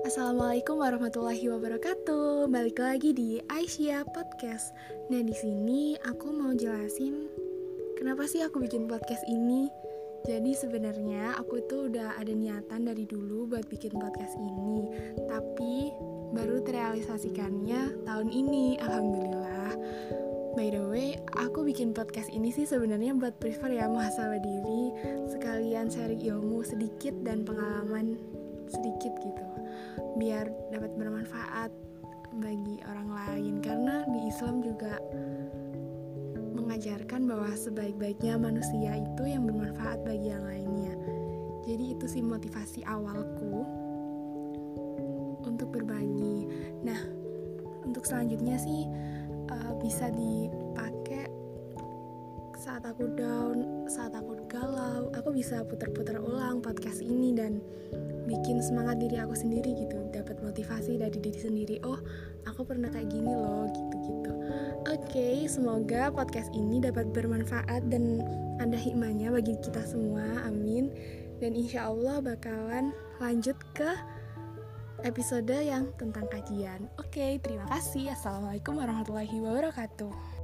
Assalamualaikum warahmatullahi wabarakatuh. Balik lagi di Aisyah Podcast. Nah, di sini aku mau jelasin kenapa sih aku bikin podcast ini. Jadi sebenarnya aku tuh udah ada niatan dari dulu buat bikin podcast ini, tapi baru terrealisasikannya tahun ini. Alhamdulillah. By the way, aku bikin podcast ini sih sebenarnya buat prefer ya muhasabah diri, sekalian sharing ilmu sedikit dan pengalaman sedikit gitu biar dapat bermanfaat bagi orang lain. Karena di Islam juga mengajarkan bahwa sebaik-baiknya manusia itu yang bermanfaat bagi yang lainnya. Jadi itu sih motivasi awalku untuk berbagi. Nah untuk selanjutnya sih uh, bisa dipakai saat aku down, saat aku galau, aku bisa putar-putar ulang podcast ini dan bikin semangat diri aku sendiri gitu. Dapat motivasi dari diri sendiri. Oh aku pernah kayak gini loh gitu gitu oke okay, semoga podcast ini dapat bermanfaat dan ada hikmahnya bagi kita semua. Amin. Dan insya Allah bakalan lanjut ke episode yang tentang kajian. Oke okay, terima kasih. Assalamualaikum warahmatullahi wabarakatuh